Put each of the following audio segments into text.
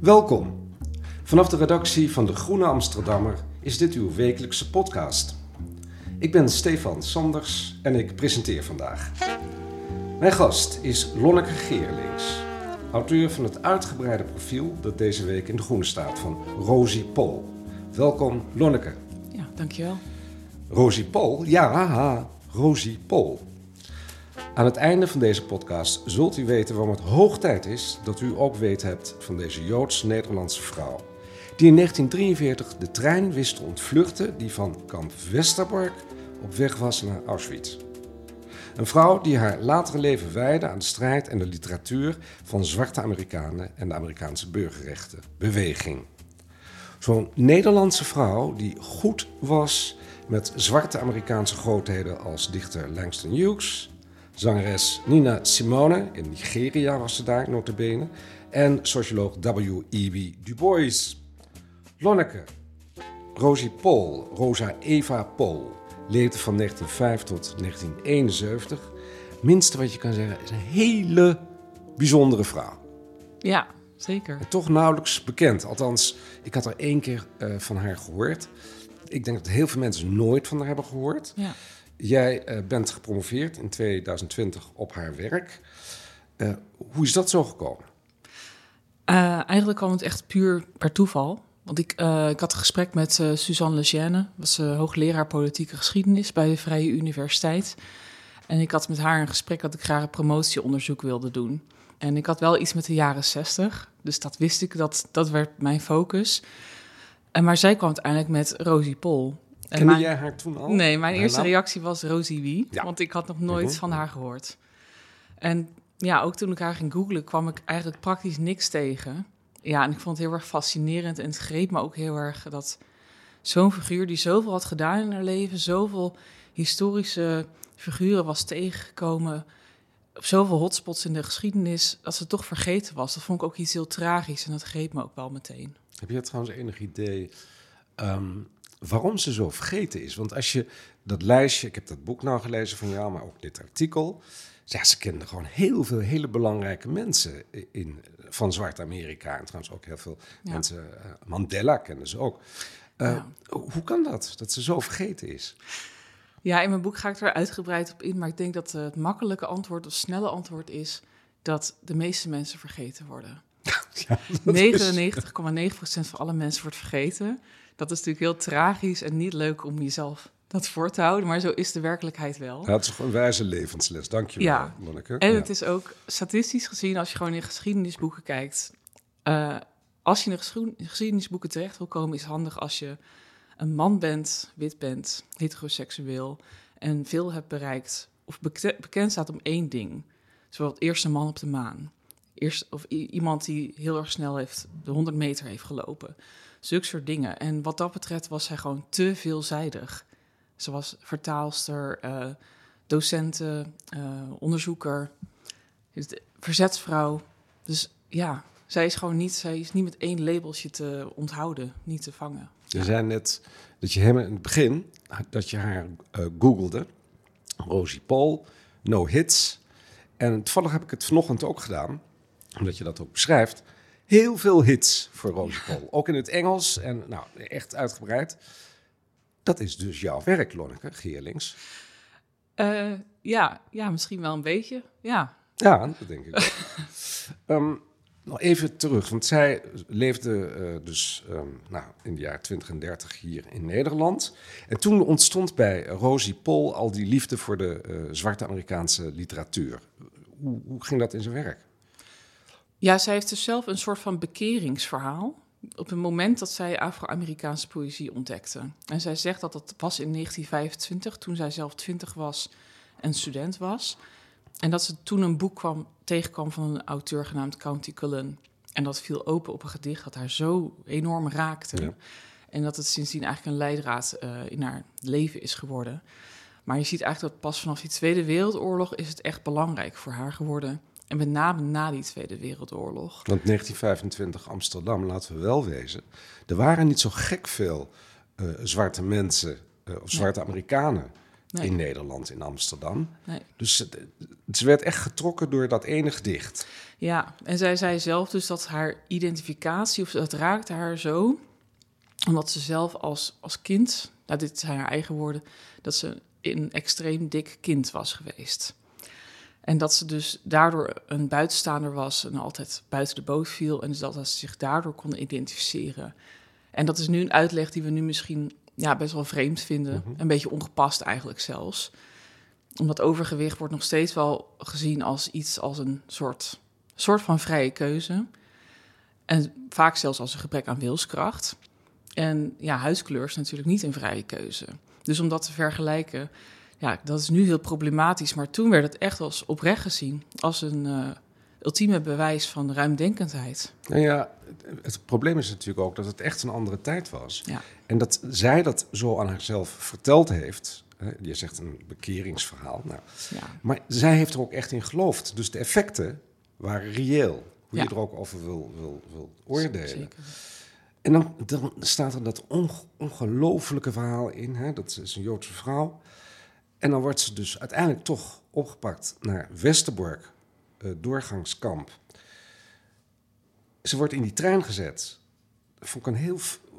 Welkom. Vanaf de redactie van De Groene Amsterdammer is dit uw wekelijkse podcast. Ik ben Stefan Sanders en ik presenteer vandaag. Mijn gast is Lonneke Geerlings, auteur van het uitgebreide profiel dat deze week in De Groene staat van Rosie Pol. Welkom Lonneke. Ja, dankjewel. Rosie Pol, ja, haha, Rosie Pol. Aan het einde van deze podcast zult u weten waarom het hoog tijd is dat u ook weet hebt van deze Joods-Nederlandse vrouw. Die in 1943 de trein wist te ontvluchten die van kamp Westerbork op weg was naar Auschwitz. Een vrouw die haar latere leven wijde aan de strijd en de literatuur van zwarte Amerikanen en de Amerikaanse burgerrechtenbeweging. Zo'n Nederlandse vrouw die goed was met zwarte Amerikaanse grootheden als dichter Langston Hughes, zangeres Nina Simone, in Nigeria was ze daar notabene, en socioloog W.E.B. Du Bois. Lonneke, Rosie Pol, Rosa Eva Pol, leefde van 1905 tot 1971. Minste wat je kan zeggen is een hele bijzondere vrouw. Ja, zeker. Toch nauwelijks bekend. Althans, ik had er één keer eh, van haar gehoord. Ik denk dat heel veel mensen nooit van haar hebben gehoord. Ja. Jij eh, bent gepromoveerd in 2020 op haar werk. Eh, hoe is dat zo gekomen? Eh, eigenlijk kwam het echt puur per toeval. Want ik, ik had een gesprek met Suzanne Lejeune, was hoogleraar politieke geschiedenis bij de Vrije Universiteit. En ik had met haar een gesprek dat ik graag een promotieonderzoek wilde doen. En ik had wel iets met de jaren zestig, dus dat wist ik, dat, dat werd mijn focus. En, maar zij kwam uiteindelijk met Rosie Pol. En Kende mijn- jij haar toen al? Nee, mijn eerste naam? reactie was Rosie wie, Ja. want ik had nog nooit Mhm. van haar gehoord. En ja, ook toen ik haar ging googlen, kwam ik eigenlijk praktisch niks tegen. Ja, en ik vond het heel erg fascinerend en het greep me ook heel erg dat zo'n figuur die zoveel had gedaan in haar leven, zoveel historische figuren was tegengekomen, op zoveel hotspots in de geschiedenis, dat ze toch vergeten was. Dat vond ik ook iets heel tragisch en dat greep me ook wel meteen. Heb je trouwens enig idee ehm, waarom ze zo vergeten is? Want als je dat lijstje, ik heb dat boek nou gelezen van jou, maar ook dit artikel. Ja, ze kenden gewoon heel veel hele belangrijke mensen in, van Zwart-Amerika. En trouwens ook heel veel Ja. mensen. eh, Mandela kenden ze ook. Eh, Ja. Hoe kan dat, dat ze zo vergeten is? Ja, in mijn boek ga ik er uitgebreid op in, maar ik denk dat eh, het makkelijke antwoord of snelle antwoord is dat de meeste mensen vergeten worden. Ja, dat is- 99,9% van alle mensen wordt vergeten. Dat is natuurlijk heel tragisch en niet leuk om jezelf dat voor te houden, maar zo is de werkelijkheid wel. Ja, het is een wijze levensles. Dank je wel, Ja. Monneke. En Ja. het is ook statistisch gezien, als je gewoon in geschiedenisboeken kijkt, eh, als je in geschiedenisboeken terecht wil komen, is handig als je een man bent, wit bent, heteroseksueel en veel hebt bereikt of beke- bekend staat om één ding. Zoals het eerste man op de maan. Eerst, of iemand die heel erg snel heeft, de 100 meter heeft gelopen. Zulke soort dingen. En wat dat betreft was zij gewoon te veelzijdig. Ze was vertaalster, eh docenten, eh, onderzoeker, verzetsvrouw. Dus ja, zij is gewoon niet, zij is niet met één labeltje te onthouden, niet te vangen. Je zei net dat je hem in het begin, dat je haar eh, googelde. Rosie Paul, no hits. En toevallig heb ik het vanochtend ook gedaan, omdat je dat ook beschrijft. Heel veel hits voor Rosie Paul. Ook in het Engels en nou, echt uitgebreid. Dat is dus jouw werk, Lonneke Geerlings. Eh, ja, ja, misschien wel een beetje. Ja, Ja, dat denk ik. Ehm, nog even terug, want zij leefde uh, dus um, nou, in de jaren 20 en 30 hier in Nederland. En toen ontstond bij Rosie Pol al die liefde voor de uh, zwarte Amerikaanse literatuur. Hoe, hoe ging dat in zijn werk? Ja, zij heeft dus zelf een soort van bekeringsverhaal op het moment dat zij Afro-Amerikaanse poëzie ontdekte. En zij zegt dat dat was in 1925, toen zij zelf 20 was en student was. En dat ze toen een boek kwam, tegenkwam van een auteur genaamd County Cullen. En dat viel open op een gedicht dat haar zo enorm raakte. En dat het sindsdien eigenlijk een leidraad uh, in haar leven is geworden. Maar je ziet eigenlijk dat pas vanaf die Tweede Wereldoorlog is het echt belangrijk voor haar geworden. En met name na die Tweede Wereldoorlog. Want 1925 Amsterdam, laten we wel wezen. Er waren niet zo gek veel uh, zwarte mensen, uh, of zwarte nee. Amerikanen nee. in Nederland, in Amsterdam. Nee. Dus het, ze werd echt getrokken door dat ene gedicht. Ja, en zij zei zelf dus dat haar identificatie, of dat raakte haar zo, omdat ze zelf als, als kind, nou dit zijn haar eigen woorden, dat ze een extreem dik kind was geweest. En dat ze dus daardoor een buitenstaander was en altijd buiten de boot viel. En dus dat ze zich daardoor kon identificeren. En dat is nu een uitleg die we nu misschien ja, best wel vreemd vinden. Mhm. Een beetje ongepast eigenlijk zelfs. Omdat overgewicht wordt nog steeds wel gezien als iets als een soort, soort van vrije keuze. En vaak zelfs als een gebrek aan wilskracht. En ja, huidskleur is natuurlijk niet een vrije keuze. Dus om dat te vergelijken, ja, dat is nu heel problematisch. Maar toen werd het echt als oprecht gezien. Als een uh, ultieme bewijs van ruimdenkendheid. Nou ja, het, het, probleem is natuurlijk ook dat het echt een andere tijd was. Ja. En dat zij dat zo aan haarzelf verteld heeft. Hè, je zegt een bekeringsverhaal. Nou, ja. Maar zij heeft er ook echt in geloofd. Dus de effecten waren reëel. Hoe Ja. je er ook over wil, wil, wil oordelen. Zeker. En dan, dan staat er dat onge- ongelofelijke verhaal in. Hè? Dat is een Joodse vrouw. En dan wordt ze dus uiteindelijk toch opgepakt naar Westerbork, eh, doorgangskamp. Ze wordt in die trein gezet. Dat vond ik een heel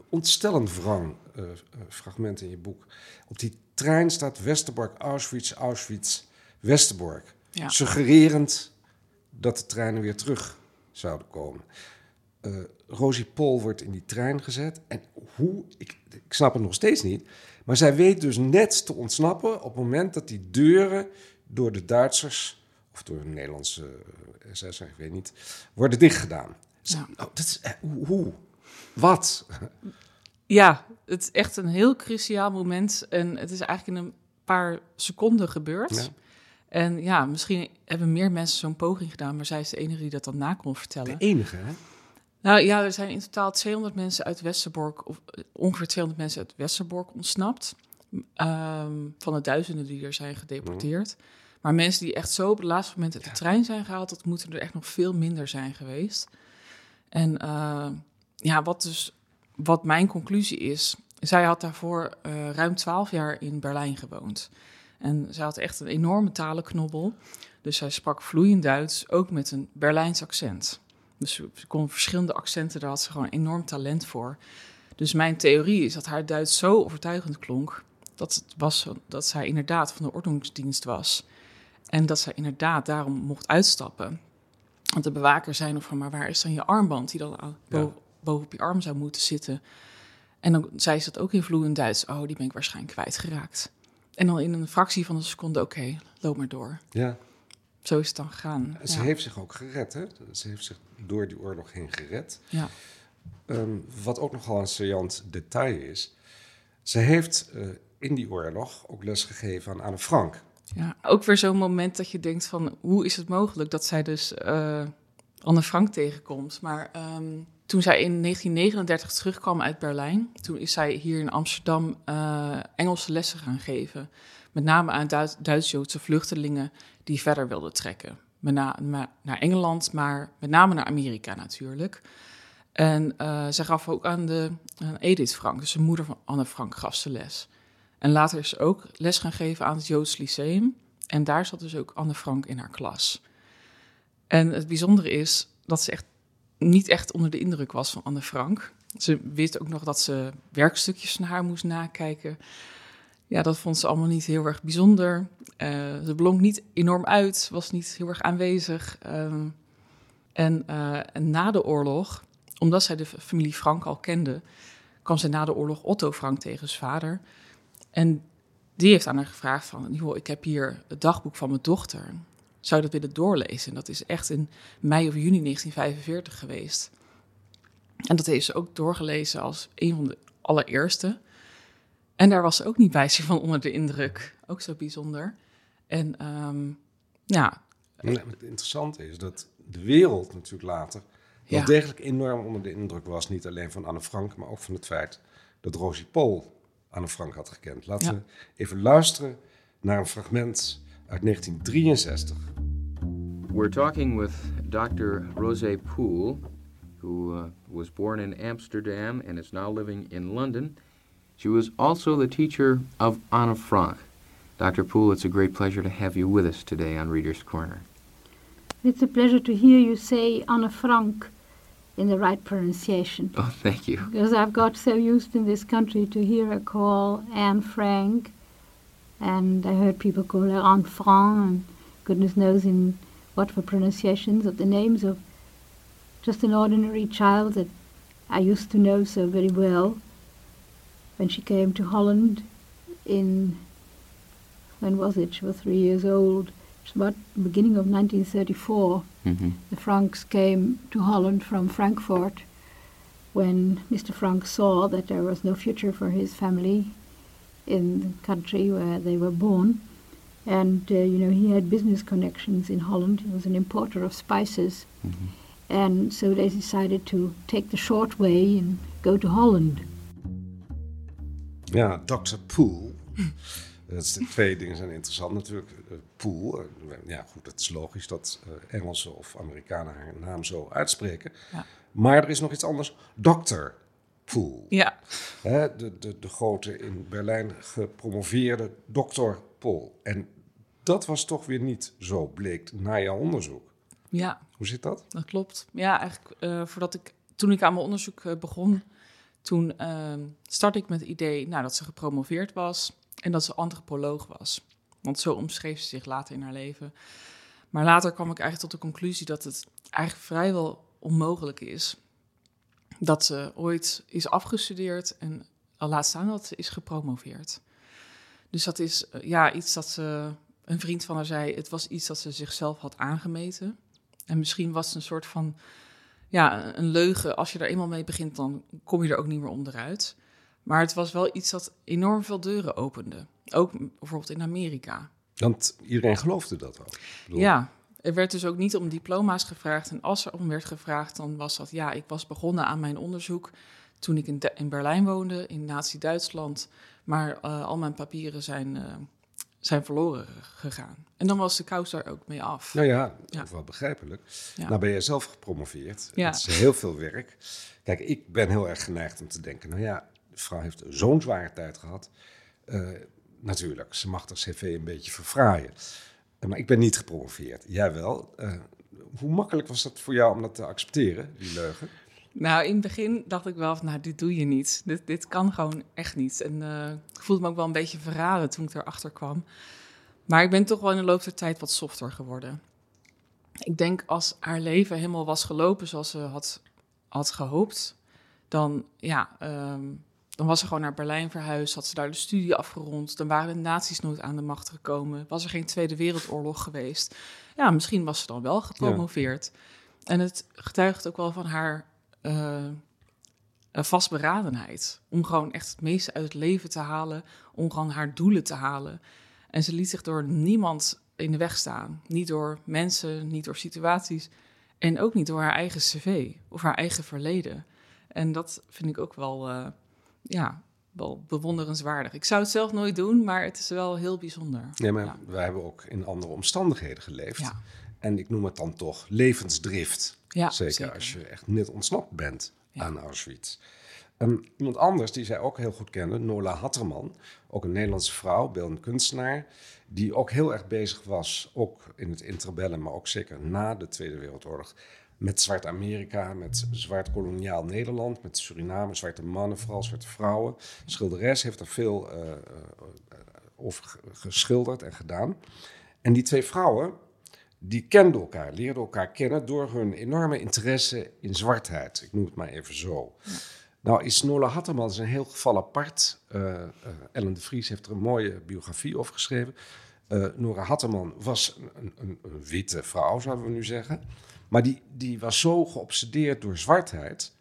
ontstellend wrang eh, eh, fragment in je boek. Op die trein staat Westerbork, Auschwitz, Auschwitz, Westerbork. Ja. Suggererend dat de treinen weer terug zouden komen. Eh, Rosie Pol wordt in die trein gezet. En hoe, ik, ik snap het nog steeds niet. Maar zij weet dus net te ontsnappen op het moment dat die deuren door de Duitsers, of door een Nederlandse eh, SS, ik weet niet, worden dichtgedaan. Ja. oh, dat is, eh, hoe? hoe? Wat? Ja, het is echt een heel cruciaal moment. En het is eigenlijk in een paar seconden gebeurd. Ja. En ja, misschien hebben meer mensen zo'n poging gedaan, maar zij is de enige die dat dan na kon vertellen. De enige, hè? Nou ja, er zijn in totaal 200 mensen uit Westerbork, of eh, ongeveer 200 mensen uit Westerbork ontsnapt. Ehm, van de duizenden die er zijn gedeporteerd. Maar mensen die echt zo op het laatste moment uit de trein zijn gehaald, dat moeten er echt nog veel minder zijn geweest. En eh, ja, wat dus, wat mijn conclusie is, zij had daarvoor eh, ruim 12 jaar in Berlijn gewoond. En zij had echt een enorme talenknobbel. Dus zij sprak vloeiend Duits, ook met een Berlijns accent. Dus ze kon verschillende accenten, daar had ze gewoon enorm talent voor. Dus mijn theorie is dat haar Duits zo overtuigend klonk... dat, het was, dat zij inderdaad van de ordnungsdienst was. En dat zij inderdaad daarom mocht uitstappen. Want de bewaker zei nog van, maar waar is dan je armband... die dan aan, Ja. boven, boven op je arm zou moeten zitten? En dan zei ze dat ook in vloeiend Duits. Oh, die ben ik waarschijnlijk kwijtgeraakt. En dan in een fractie van een seconde, oké, loop maar door. Ja. Zo is het dan gegaan. Ze ja. heeft zich ook gered, hè? Ze heeft zich door die oorlog heen gered. ja. Ehm, wat ook nogal een saillant detail is. Ze heeft eh, in die oorlog ook les gegeven aan Anne Frank. Ja, ook weer zo'n moment dat je denkt van... hoe is het mogelijk dat zij dus eh, Anne Frank tegenkomt? Maar ehm, toen zij in 1939 terugkwam uit Berlijn... toen is zij hier in Amsterdam eh, Engelse lessen gaan geven. Met name aan Duits- Duits-Joodse vluchtelingen die verder wilden trekken. Met na- naar Engeland, maar met name naar Amerika natuurlijk. En eh zij gaf ook aan, de, Edith Frank, dus de moeder van Anne Frank, gaf ze les. En later is ze ook les gaan geven aan het Joods Lyceum. En daar zat dus ook Anne Frank in haar klas. En het bijzondere is dat ze echt niet echt onder de indruk was van Anne Frank. Ze wist ook nog dat ze werkstukjes van haar moest nakijken. Ja, dat vond ze allemaal niet heel erg bijzonder. Eh, ze blonk niet enorm uit, was niet heel erg aanwezig. Ehm, En, uh, en na de oorlog, omdat zij de familie Frank al kende, kwam zij na de oorlog Otto Frank tegen zijn vader. En die heeft aan haar gevraagd van, ik heb hier het dagboek van mijn dochter. Zou je dat willen doorlezen? En dat is echt in mei of juni 1945 geweest. En dat heeft ze ook doorgelezen als een van de allereerste. En daar was ze ook niet bij zich van onder de indruk. Ook zo bijzonder. En um, ja. het interessante is dat de wereld natuurlijk later wel degelijk enorm onder de indruk was. Niet alleen van Anne Frank, maar ook van het feit dat Rosie Pool Anne Frank had gekend. Laten we even luisteren naar een fragment uit 1963. We're talking with Dr. Rosé Pool, who uh, was born in Amsterdam and is now living in London. She was also the teacher of Anna Frank. Dr. Poole, it's a great pleasure to have you with us today on Reader's Corner. It's a pleasure to hear you say Anna Frank in the right pronunciation. Oh, thank you. Because I've got so used in this country to hear her call Anne Frank, and I heard people call her Anne Frank, and goodness knows in what for pronunciations of the names of just an ordinary child that I used to know so very well. When she came to Holland in, when was it? She was three years old about the beginning of 1934, mm-hmm. the Franks came to Holland from Frankfurt when Mr. Frank saw that there was no future for his family in the country where they were born. And, uh, you know, he had business connections in Holland. He was an importer of spices. Mm-hmm. And so they decided to take the short way and go to Holland. Yeah, Dr. Poole Dat is, de twee dingen zijn interessant natuurlijk. Uh, Pool, uh, ja goed, het is logisch dat uh, Engelsen of Amerikanen haar naam zo uitspreken. Ja. Maar er is nog iets anders. Dr. Pool. Ja. Hè, de, de, de grote in Berlijn gepromoveerde dokter Pool. En dat was toch weer niet zo bleek na jouw onderzoek. Ja. Hoe zit dat? Dat klopt. Ja, eigenlijk voordat ik, toen ik aan mijn onderzoek begon, toen ehm, startte ik met het idee nou, dat ze gepromoveerd was. En dat ze antropoloog was. Want zo omschreef ze zich later in haar leven. Maar later kwam ik eigenlijk tot de conclusie dat het eigenlijk vrijwel onmogelijk is dat ze ooit is afgestudeerd en al laat staan dat ze is gepromoveerd. Dus dat is eh, ja, iets dat ze, een vriend van haar zei, het was iets dat ze zichzelf had aangemeten. En misschien was het een soort van, ja, een leugen. Als je er eenmaal mee begint, dan kom je er ook niet meer onderuit. Maar het was wel iets dat enorm veel deuren opende. Ook bijvoorbeeld in Amerika. Want iedereen geloofde dat ook. Ja, er werd dus ook niet om diploma's gevraagd. En als er om werd gevraagd, dan was dat... ja, ik was begonnen aan mijn onderzoek toen ik in, in Berlijn woonde, in Nazi-Duitsland. Maar uh, al mijn papieren zijn, uh, zijn verloren gegaan. En dan was de kous daar ook mee af. Nou ja, ja. wel begrijpelijk. Ja. Nou ben je zelf gepromoveerd. Ja. Het is heel veel werk. Kijk, ik ben heel erg geneigd om te denken... nou ja, vrouw heeft zo'n zware tijd gehad. Uh, natuurlijk, ze mag haar cv een beetje verfraaien. Uh, maar ik ben niet gepromoveerd. Jij wel. Uh, hoe makkelijk was dat voor jou om dat te accepteren, die leugen? Nou, in het begin dacht ik wel van, nou, dit doe je niet. Dit, dit kan gewoon echt niet. En ik voelde me ook wel een beetje verraden toen ik erachter kwam. Maar ik ben toch wel in de loop der tijd wat softer geworden. Ik denk als haar leven helemaal was gelopen zoals ze had, had gehoopt, dan ja, um, dan was ze gewoon naar Berlijn verhuisd, had ze daar de studie afgerond. Dan waren de nazi's nooit aan de macht gekomen. Was er geen Tweede Wereldoorlog geweest. Ja, misschien was ze dan wel gepromoveerd. En het getuigt ook wel van haar uh, vastberadenheid. Om gewoon echt het meeste uit het leven te halen. Om gewoon haar doelen te halen. En ze liet zich door niemand in de weg staan. Niet door mensen, niet door situaties. En ook niet door haar eigen cv of haar eigen verleden. En dat vind ik ook wel... Uh, ja, wel bewonderenswaardig. Ik zou het zelf nooit doen, maar het is wel heel bijzonder. Ja, maar wij hebben ook in andere omstandigheden geleefd. Ja. En ik noem het dan toch levensdrift. Ja, zeker, als je echt net ontsnapt bent aan Auschwitz. Um, iemand anders die zij ook heel goed kende, Nola Hatterman, ook een Nederlandse vrouw, beeldend kunstenaar, die ook heel erg bezig was, ook in het interbellen, maar ook zeker na de Tweede Wereldoorlog, met Zwart Amerika, met Zwart koloniaal Nederland, met Suriname, zwarte mannen, vooral zwarte vrouwen. Schilderes heeft er veel uh, over geschilderd en gedaan. En die twee vrouwen, die kenden elkaar, leerden elkaar kennen door hun enorme interesse in zwartheid. Ik noem het maar even zo. Nou is Nola Hatterman is een heel geval apart. Uh, Ellen de Vries heeft er een mooie biografie over geschreven. Uh, Nora Hatterman was een, een, een, witte vrouw, zouden we nu zeggen. Maar die, die was zo geobsedeerd door zwartheid...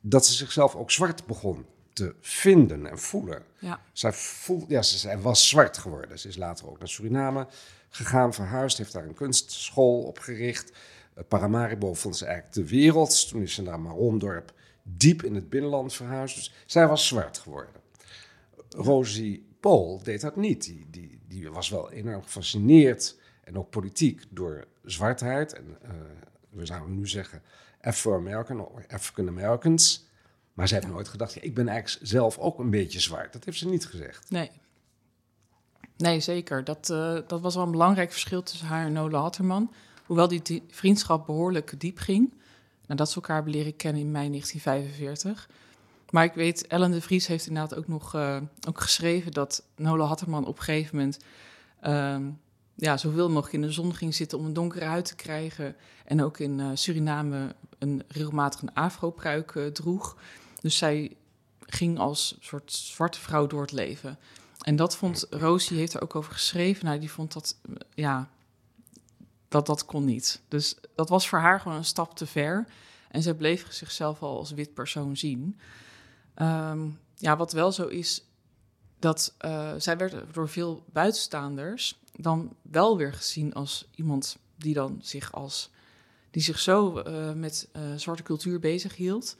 dat ze zichzelf ook zwart begon te vinden en voelen. Ja. Zij, voel, ja, ze, zij was zwart geworden. Ze is later ook naar Suriname gegaan, verhuisd, heeft daar een kunstschool opgericht. Uh, Paramaribo vond ze eigenlijk de wereld. Toen is ze naar Marondorp diep in het binnenland verhuisd. Dus zij was zwart geworden. Rosie Paul deed dat niet. Die, die, die was wel enorm gefascineerd en ook politiek door zwartheid. En uh, we zouden nu zeggen Afro-American of African Americans. Maar ze heeft nooit gedacht, ik ben eigenlijk zelf ook een beetje zwart. Dat heeft ze niet gezegd. Nee. Nee, zeker. Dat, uh, dat was wel een belangrijk verschil tussen haar en Nola Hatterman. Hoewel die, vriendschap behoorlijk diep ging. Nadat ze elkaar hebben leren kennen in mei 1945. Maar ik weet, Ellen de Vries heeft inderdaad ook nog uh, ook geschreven dat Nola Hatterman op een gegeven moment uh, ja, zoveel mogelijk in de zon ging zitten om een donkere huid te krijgen. En ook in uh, Suriname een regelmatig een afro-pruik droeg. Dus zij ging als soort zwarte vrouw door het leven. En dat vond Rosie heeft er ook over geschreven. Nou, die vond dat ja, dat dat kon niet. Dus dat was voor haar gewoon een stap te ver. En zij bleef zichzelf al als wit persoon zien. Um, ja, wat wel zo is, dat uh, zij werd door veel buitenstaanders dan wel weer gezien als iemand die dan zich als die zich zo uh, met uh, zwarte cultuur bezig hield,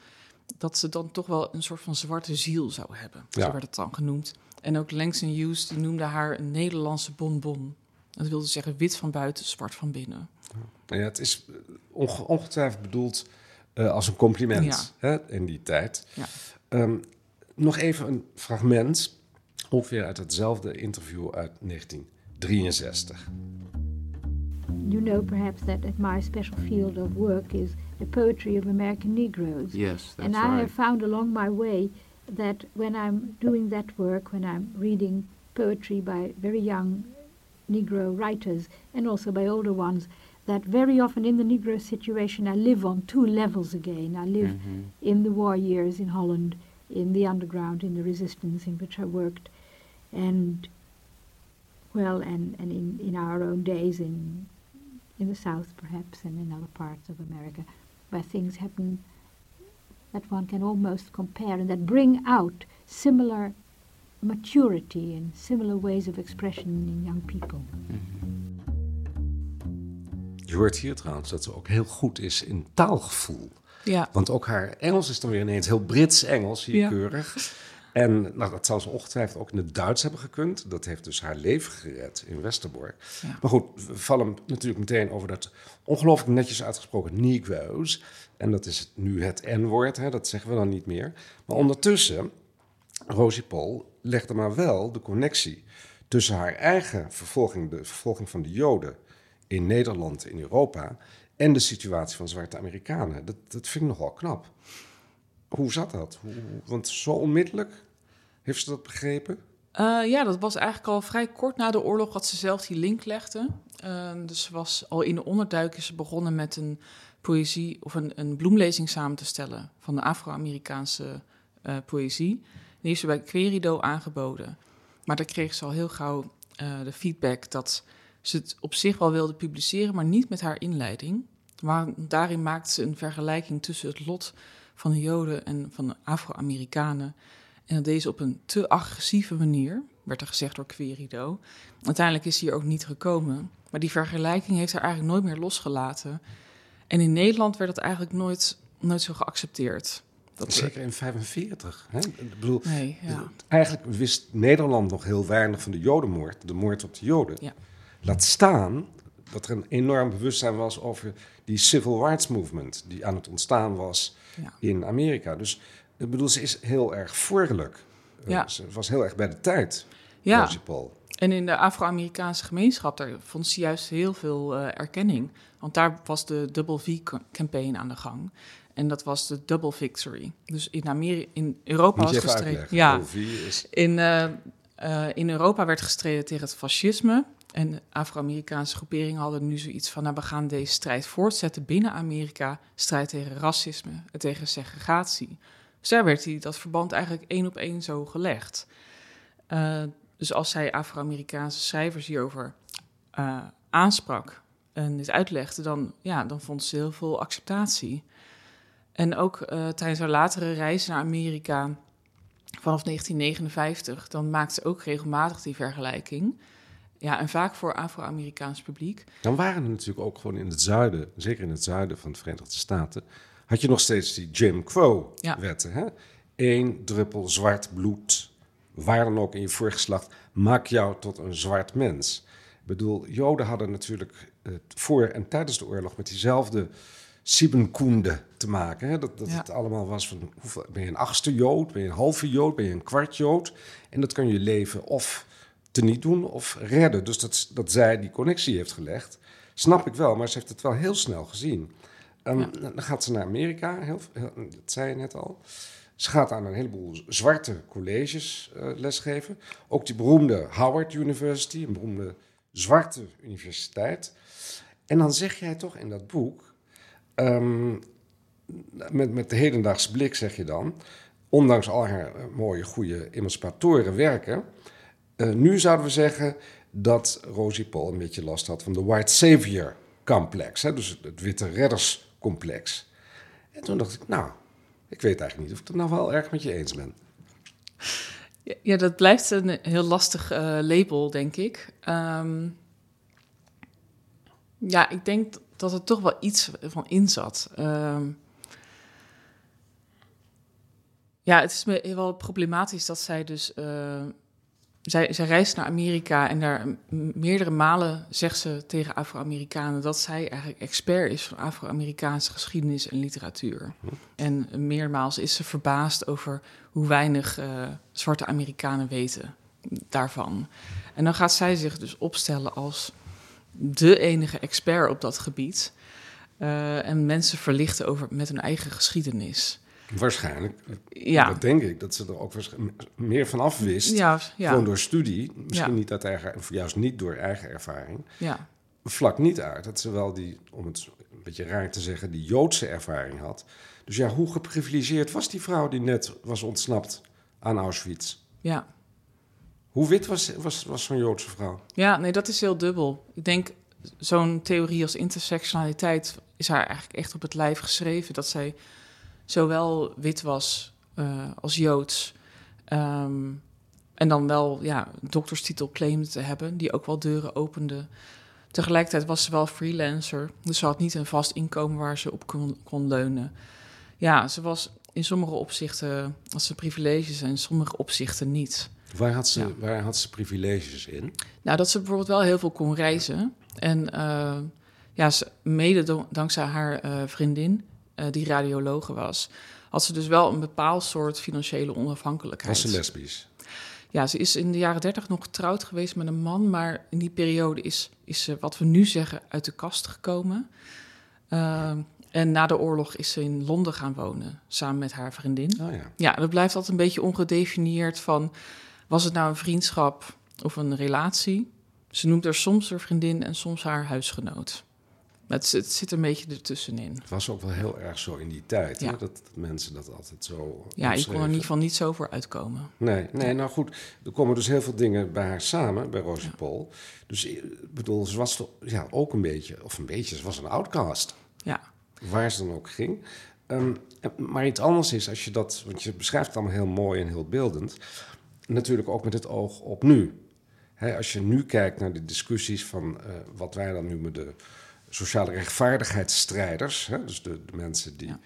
dat ze dan toch wel een soort van zwarte ziel zou hebben. Ja. Zo werd het dan genoemd. En ook Langston Hughes die noemde haar een Nederlandse bonbon. Dat wilde zeggen wit van buiten, zwart van binnen. Ja, het is onge ongetwijfeld bedoeld uh, als een compliment ja. hè, in die tijd. Ja. Um, nog even een fragment, ongeveer uit hetzelfde interview uit 1963. You know perhaps that, that my special field of work is the poetry of American Negroes. Yes, that's and I right. have found along my way that when I'm doing that work, when I'm reading poetry by very young Negro writers and also by older ones, that very often in the Negro situation I live on two levels again. I live Mhm. in the war years in Holland, in the underground, in the resistance in which I worked, and well, and, and in, in our own days in in the South perhaps and in other parts of America, where things happen that one can almost compare and that bring out similar maturity and similar ways of expression in young people. Je hoort hier trouwens dat ze ook heel goed is in taalgevoel. Ja, Want ook haar Engels is dan weer ineens heel Brits Engels, hier Ja. keurig. En nou, dat zou ze ongetwijfeld ook in het Duits hebben gekund. Dat heeft dus haar leven gered in Westerbork. Ja. Maar goed, we vallen natuurlijk meteen over dat ongelooflijk netjes uitgesproken Negroes. En dat is nu het N-woord, dat zeggen we dan niet meer. Maar ondertussen, Rosie Paul legde maar wel de connectie tussen haar eigen vervolging, de vervolging van de Joden in Nederland, in Europa, en de situatie van zwarte Amerikanen. Dat, dat vind ik nogal knap. Hoe zat dat? Hoe, want zo onmiddellijk heeft ze dat begrepen? Eh, ja, dat was eigenlijk al vrij kort na de oorlog dat ze zelf die link legde. Eh, dus ze was al in de onderduik is begonnen met een poëzie of een, een bloemlezing samen te stellen van de Afro-Amerikaanse eh, poëzie. Die heeft ze bij Querido aangeboden. Maar daar kreeg ze al heel gauw eh, de feedback dat ze het op zich wel wilde publiceren, maar niet met haar inleiding. Maar daarin maakte ze een vergelijking tussen het lot van de Joden en van de Afro-Amerikanen. En dat deed ze op een te agressieve manier, werd er gezegd door Querido. Uiteindelijk is hij er ook niet gekomen. Maar die vergelijking heeft haar eigenlijk nooit meer losgelaten. En in Nederland werd dat eigenlijk nooit, nooit zo geaccepteerd. Dat Zeker in 45. Hè? Ik bedoel, Nee, ja. eigenlijk wist Nederland nog heel weinig van de Jodenmoord, de moord op de Joden. Ja. Laat staan dat er een enorm bewustzijn was over die civil rights movement die aan het ontstaan was Ja. in Amerika. Dus ik bedoel, ze is heel erg voorlijk. Eh, Ja. Ze was heel erg bij de tijd, Ja. Paul. En in de Afro-Amerikaanse gemeenschap, daar vond ze juist heel veel eh, erkenning. Want daar was de Double V-campaign aan de gang. En dat was de Double Victory. Dus in, Ameri in Europa was gestreden. Ja, is, in, eh, eh, in Europa werd gestreden tegen het fascisme. En Afro-Amerikaanse groeperingen hadden nu zoiets van... nou, we gaan deze strijd voortzetten binnen Amerika. Strijd tegen racisme en tegen segregatie. Dus daar werd die, dat verband eigenlijk één op één zo gelegd. Dus als zij Afro-Amerikaanse schrijvers hierover uh, aansprak en dit uitlegde... Dan, ja, dan vond ze heel veel acceptatie. En ook uh, tijdens haar latere reis naar Amerika vanaf 1959... dan maakte ze ook regelmatig die vergelijking... Ja, en vaak voor Afro-Amerikaans publiek. Dan waren er natuurlijk ook gewoon in het zuiden, zeker in het zuiden van de Verenigde Staten, had je nog steeds die Jim Crow-wetten. Ja. Eén druppel zwart bloed, waar dan ook in je voorgeslacht, maak jou tot een zwart mens. Ik bedoel, Joden hadden natuurlijk voor en tijdens de oorlog met diezelfde Siebenkoende te maken. Hè? Dat, dat het allemaal was van, hoeveel, ben je een achtste Jood, ben je een halve Jood, ben je een kwart Jood? En dat kan je leven of te niet doen of redden. Dus dat, dat zij die connectie heeft gelegd, snap ik wel, maar ze heeft het wel heel snel gezien. Um, Dan gaat ze naar Amerika, heel, dat zei je net al. Ze gaat aan een heleboel zwarte colleges uh, lesgeven. Ook die beroemde Howard University, een beroemde zwarte universiteit. En dan zeg jij toch in dat boek, um, met, met de hedendaagse blik zeg je dan, ondanks al haar uh, mooie, goede emancipatoren werken, uh, nu zouden we zeggen dat Rosie Paul een beetje last had van de white savior complex, hè? dus het witte redderscomplex. En toen dacht ik, nou, ik weet eigenlijk niet of ik het nou wel erg met je eens ben. Ja, dat blijft een heel lastig uh, label, denk ik. Um, ja, ik denk dat er toch wel iets van in zat. Um, ja, het is me wel problematisch dat zij dus uh, zij, zij reist naar Amerika en daar meerdere malen zegt ze tegen Afro-Amerikanen dat zij eigenlijk expert is van Afro-Amerikaanse geschiedenis en literatuur. En meermaals is ze verbaasd over hoe weinig uh, zwarte Amerikanen weten daarvan. En dan gaat zij zich dus opstellen als de enige expert op dat gebied. Uh, en mensen verlichten over met hun eigen geschiedenis. Waarschijnlijk. Ja. Dat denk ik. Dat ze er ook meer van af wist. Ja, ja. Gewoon door studie. Misschien niet uit eigen, of juist niet door eigen ervaring. Ja. Vlak niet uit dat ze wel die, om het een beetje raar te zeggen, die Joodse ervaring had. Dus ja, hoe geprivilegeerd was die vrouw die net was ontsnapt aan Auschwitz? Ja. Hoe wit was, was, was zo'n Joodse vrouw? Ja, nee, dat is heel dubbel. Ik denk, zo'n theorie als intersectionaliteit is haar eigenlijk echt op het lijf geschreven. Dat zij zowel wit was uh, als joods. Um, en dan wel ja, dokterstitel claimde te hebben, die ook wel deuren opende. Tegelijkertijd was ze wel freelancer, dus ze had niet een vast inkomen waar ze op kon, kon leunen. Ja, ze was in sommige opzichten had ze privileges en in sommige opzichten niet. Waar had ze, ja. waar had ze privileges in? Nou, dat ze bijvoorbeeld wel heel veel kon reizen. En uh, ja, ze, mede dankzij haar uh, vriendin, uh, die radiologe was, had ze dus wel een bepaald soort financiële onafhankelijkheid. Was ze lesbisch? Ja, ze is in de jaren dertig nog getrouwd geweest met een man, maar in die periode is, is ze, wat we nu zeggen, uit de kast gekomen. Uh, en na de oorlog is ze in Londen gaan wonen, samen met haar vriendin. Oh ja. ja, dat blijft altijd een beetje ongedefinieerd van, was het nou een vriendschap of een relatie? Ze noemt er soms haar vriendin en soms haar huisgenoot. Het, het, zit een beetje ertussenin. Het was ook wel heel erg zo in die tijd, ja. Dat, dat, mensen dat altijd zo. Ja, ik kon er in ieder geval niet zo voor uitkomen. Nee, nee, nou goed. Er komen dus heel veel dingen bij haar samen, bij Rosie ja. Paul. Dus ik bedoel, ze was toch ja, ook een beetje, of een beetje, ze was een outcast. Ja. Waar ze dan ook ging. Um, maar iets anders is als je dat, want je beschrijft het allemaal heel mooi en heel beeldend. Natuurlijk ook met het oog op nu. He, als je nu kijkt naar de discussies van uh, wat wij dan nu met de sociale rechtvaardigheidsstrijders, hè, dus de, de, mensen die, ja.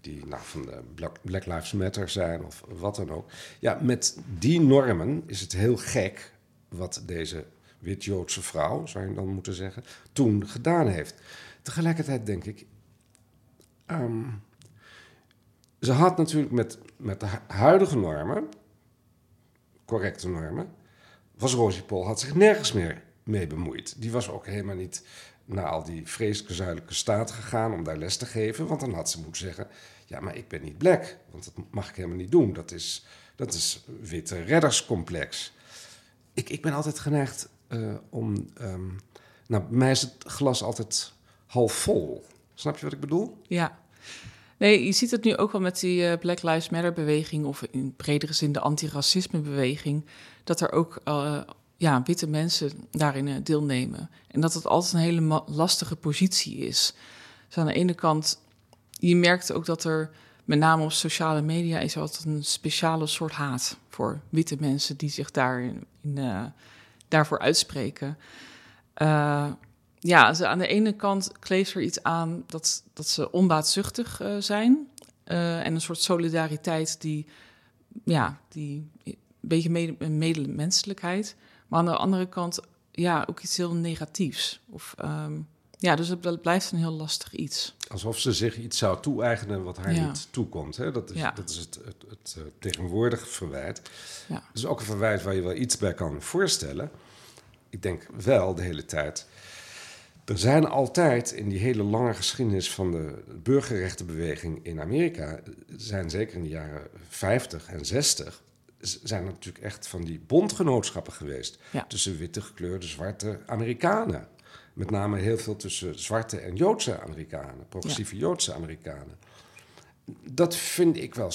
die nou, van de Black, Black, Lives Matter zijn of wat dan ook. Ja, met die normen is het heel gek wat deze wit-Joodse vrouw, zou je dan moeten zeggen, toen gedaan heeft. Tegelijkertijd denk ik, um, ze had natuurlijk met, met de huidige normen, correcte normen, was Rosie Paul had zich nergens meer mee bemoeid. Die was ook helemaal niet naar al die vreselijke zuidelijke staten gegaan om daar les te geven. Want dan had ze moeten zeggen: Ja, maar ik ben niet black. Want dat mag ik helemaal niet doen. Dat is, dat is witte redderscomplex. Ik, ik ben altijd geneigd eh, om... ehm, nou, bij mij is het glas altijd half vol. Snap je wat ik bedoel? Ja. Nee, je ziet het nu ook wel met die eh, Black Lives Matter beweging... of in bredere zin de antiracisme beweging... dat er ook eh, ja, witte mensen daarin eh, deelnemen. En dat het altijd een hele lastige positie is. Dus aan de ene kant, je merkt ook dat er... met name op sociale media is altijd een speciale soort haat... voor witte mensen die zich daarin, in, eh, daarvoor uitspreken... Eh, ja, ze, aan de ene kant kleeft er iets aan dat, dat ze onbaatzuchtig zijn. en een soort solidariteit die, ja, die een beetje mede, medemenselijkheid. Maar aan de andere kant, ja, ook iets heel negatiefs. Of, ehm, ja, dus het bl- blijft een heel lastig iets. Alsof ze zich iets zou toe-eigenen wat haar Ja. niet toekomt. Hè? Dat is, Ja. dat is het, het, het eh, tegenwoordige verwijt. Ja. Dat is ook een verwijt waar je wel iets bij kan voorstellen. Ik denk wel de hele tijd. Er zijn altijd in die hele lange geschiedenis van de burgerrechtenbeweging in Amerika, zijn zeker in de jaren 50 en 60, z- zijn er natuurlijk echt van die bondgenootschappen geweest Ja. tussen witte, gekleurde, zwarte Amerikanen. Met name heel veel tussen zwarte en Joodse Amerikanen, progressieve Joodse Amerikanen. Dat vind ik wel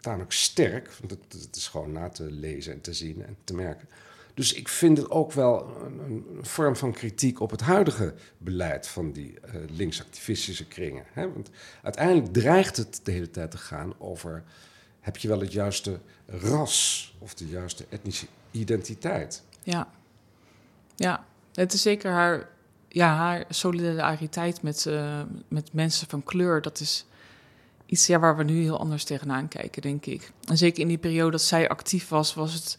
tamelijk sterk, want het, is gewoon na te lezen en te zien en te merken. Dus ik vind het ook wel een, een vorm van kritiek op het huidige beleid van die eh, linksactivistische kringen. Hè? Want uiteindelijk dreigt het de hele tijd te gaan over: heb je wel het juiste ras of de juiste etnische identiteit? Ja, ja. het is zeker haar, ja, haar solidariteit met, eh, met mensen van kleur. Dat is iets ja, waar we nu heel anders tegenaan kijken, denk ik. En zeker in die periode dat zij actief was, was het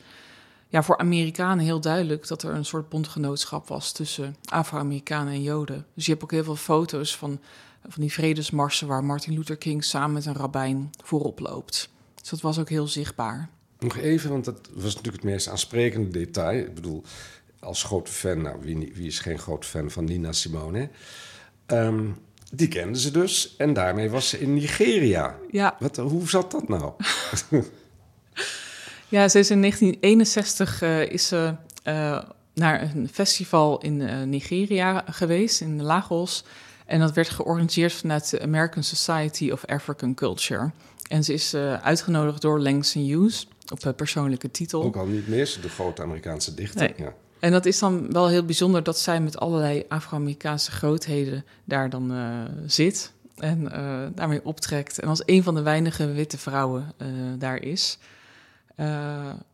ja, voor Amerikanen heel duidelijk dat er een soort bondgenootschap was tussen Afro-Amerikanen en Joden. Dus je hebt ook heel veel foto's van, van die vredesmarsen waar Martin Luther King samen met een rabbijn voorop loopt. Dus dat was ook heel zichtbaar. Nog even, want dat was natuurlijk het meest aansprekende detail. Ik bedoel, als grote fan, nou, wie, wie is geen groot fan van Nina Simone? Ehm, die kenden ze dus en daarmee was ze in Nigeria. Ja, Wat, hoe zat dat nou? Ja, ze is in 1961 eh, is ze eh, naar een festival in eh, Nigeria geweest, in Lagos. En dat werd georganiseerd vanuit de American Society of African Culture. En ze is eh, uitgenodigd door Langston Hughes op eh, persoonlijke titel. Ook al niet mis, de grote Amerikaanse dichter. Nee. Ja. En dat is dan wel heel bijzonder dat zij met allerlei Afro-Amerikaanse grootheden daar dan eh, zit. En daarmee optrekt. En als een van de weinige witte vrouwen daar is.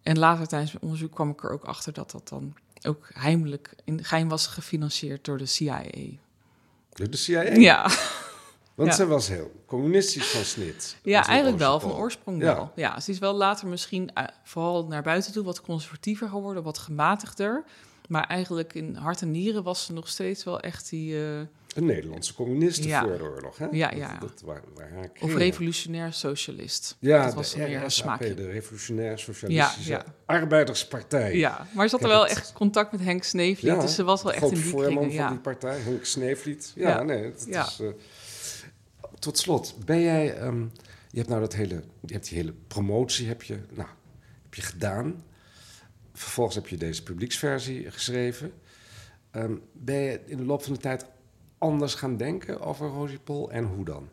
En later tijdens mijn onderzoek kwam ik er ook achter dat dat dan ook heimelijk in geheim was gefinancierd door de CIA. Door de CIA. Ja, Want Ja. zij was heel communistisch van snit. ja eigenlijk wel, van oorsprong wel. Ja, ze is wel later misschien eh, vooral naar buiten toe wat conservatiever geworden, wat gematigder. Maar eigenlijk in hart en nieren was ze nog steeds wel echt die... eh, Een Nederlandse communist Ja. voor de oorlog. Hè? Ja, Dat- ja. Dat, waar, waar Of revolutionair socialist. Ja, dat was meer een smaakje. de Revolutionair Socialistische Ja. Arbeiderspartij. Ja, maar ze had er wel het- echt contact met Henk Sneevliet. dus ze was wel echt in die voorman kringen. van die partij, Henk Sneevliet. Ja, nee, Ja. is... eh, tot slot, ben jij... ehm, je hebt nou dat hele... Je hebt die hele promotie heb je, nou, heb je gedaan. Vervolgens heb je deze publieksversie geschreven. Ehm, ben je in de loop van de tijd anders gaan denken over Rosie Pol en hoe dan?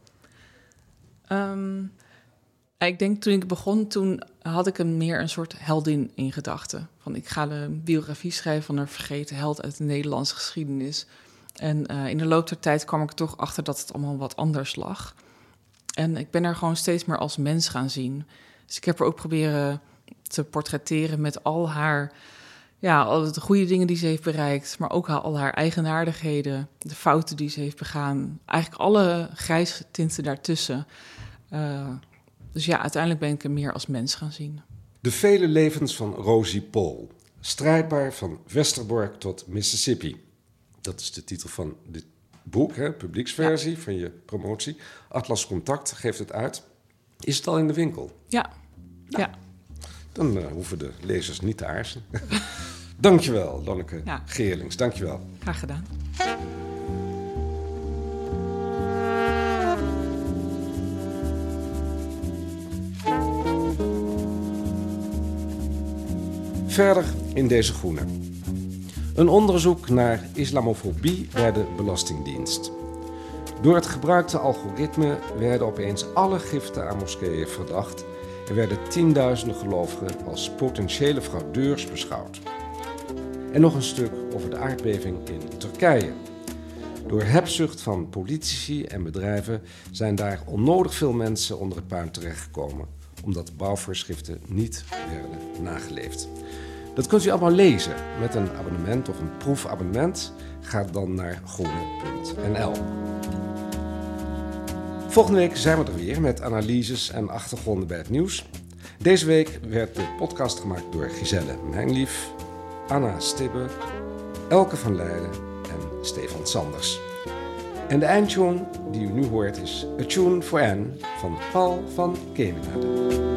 Ehm, ik denk toen ik begon, toen had ik een meer een soort heldin in gedachten. Van ik ga de biografie schrijven van een vergeten held uit de Nederlandse geschiedenis. En eh, in de loop der tijd kwam ik toch achter dat het allemaal wat anders lag. En ik ben er gewoon steeds meer als mens gaan zien. Dus ik heb er ook proberen te portretteren met al haar, ja, al de goede dingen die ze heeft bereikt, maar ook al haar eigenaardigheden, de fouten die ze heeft begaan. Eigenlijk alle grijze tinten daartussen. Eh, dus ja, uiteindelijk ben ik er meer als mens gaan zien. De vele levens van Rosie Pol. Strijdbaar van Westerbork tot Mississippi. Dat is de titel van dit boek, hè, publieksversie van je promotie. Atlas Contact geeft het uit. Is het al in de winkel? Ja, ja. Dan eh, hoeven de lezers niet te aarzelen. Dankjewel, Lanneke Ja. Geerlings. Dankjewel. graag gedaan. Verder in deze groene. Een onderzoek naar islamofobie bij de Belastingdienst. Door het gebruikte algoritme werden opeens alle giften aan moskeeën verdacht en werden tienduizenden gelovigen als potentiële fraudeurs beschouwd. En nog een stuk over de aardbeving in Turkije. Door hebzucht van politici en bedrijven zijn daar onnodig veel mensen onder het puin terechtgekomen, omdat bouwvoorschriften niet werden nageleefd. Dat kunt u allemaal lezen met een abonnement of een proefabonnement. Ga dan naar groene.nl. Volgende week zijn we er weer met analyses en achtergronden bij het nieuws. Deze week werd de podcast gemaakt door Giselle Mijnlief, Anna Stibbe, Elke van Leiden en Stefan Sanders. En de eindtune die u nu hoort is A Tune for Anne van Paul van Kemenade.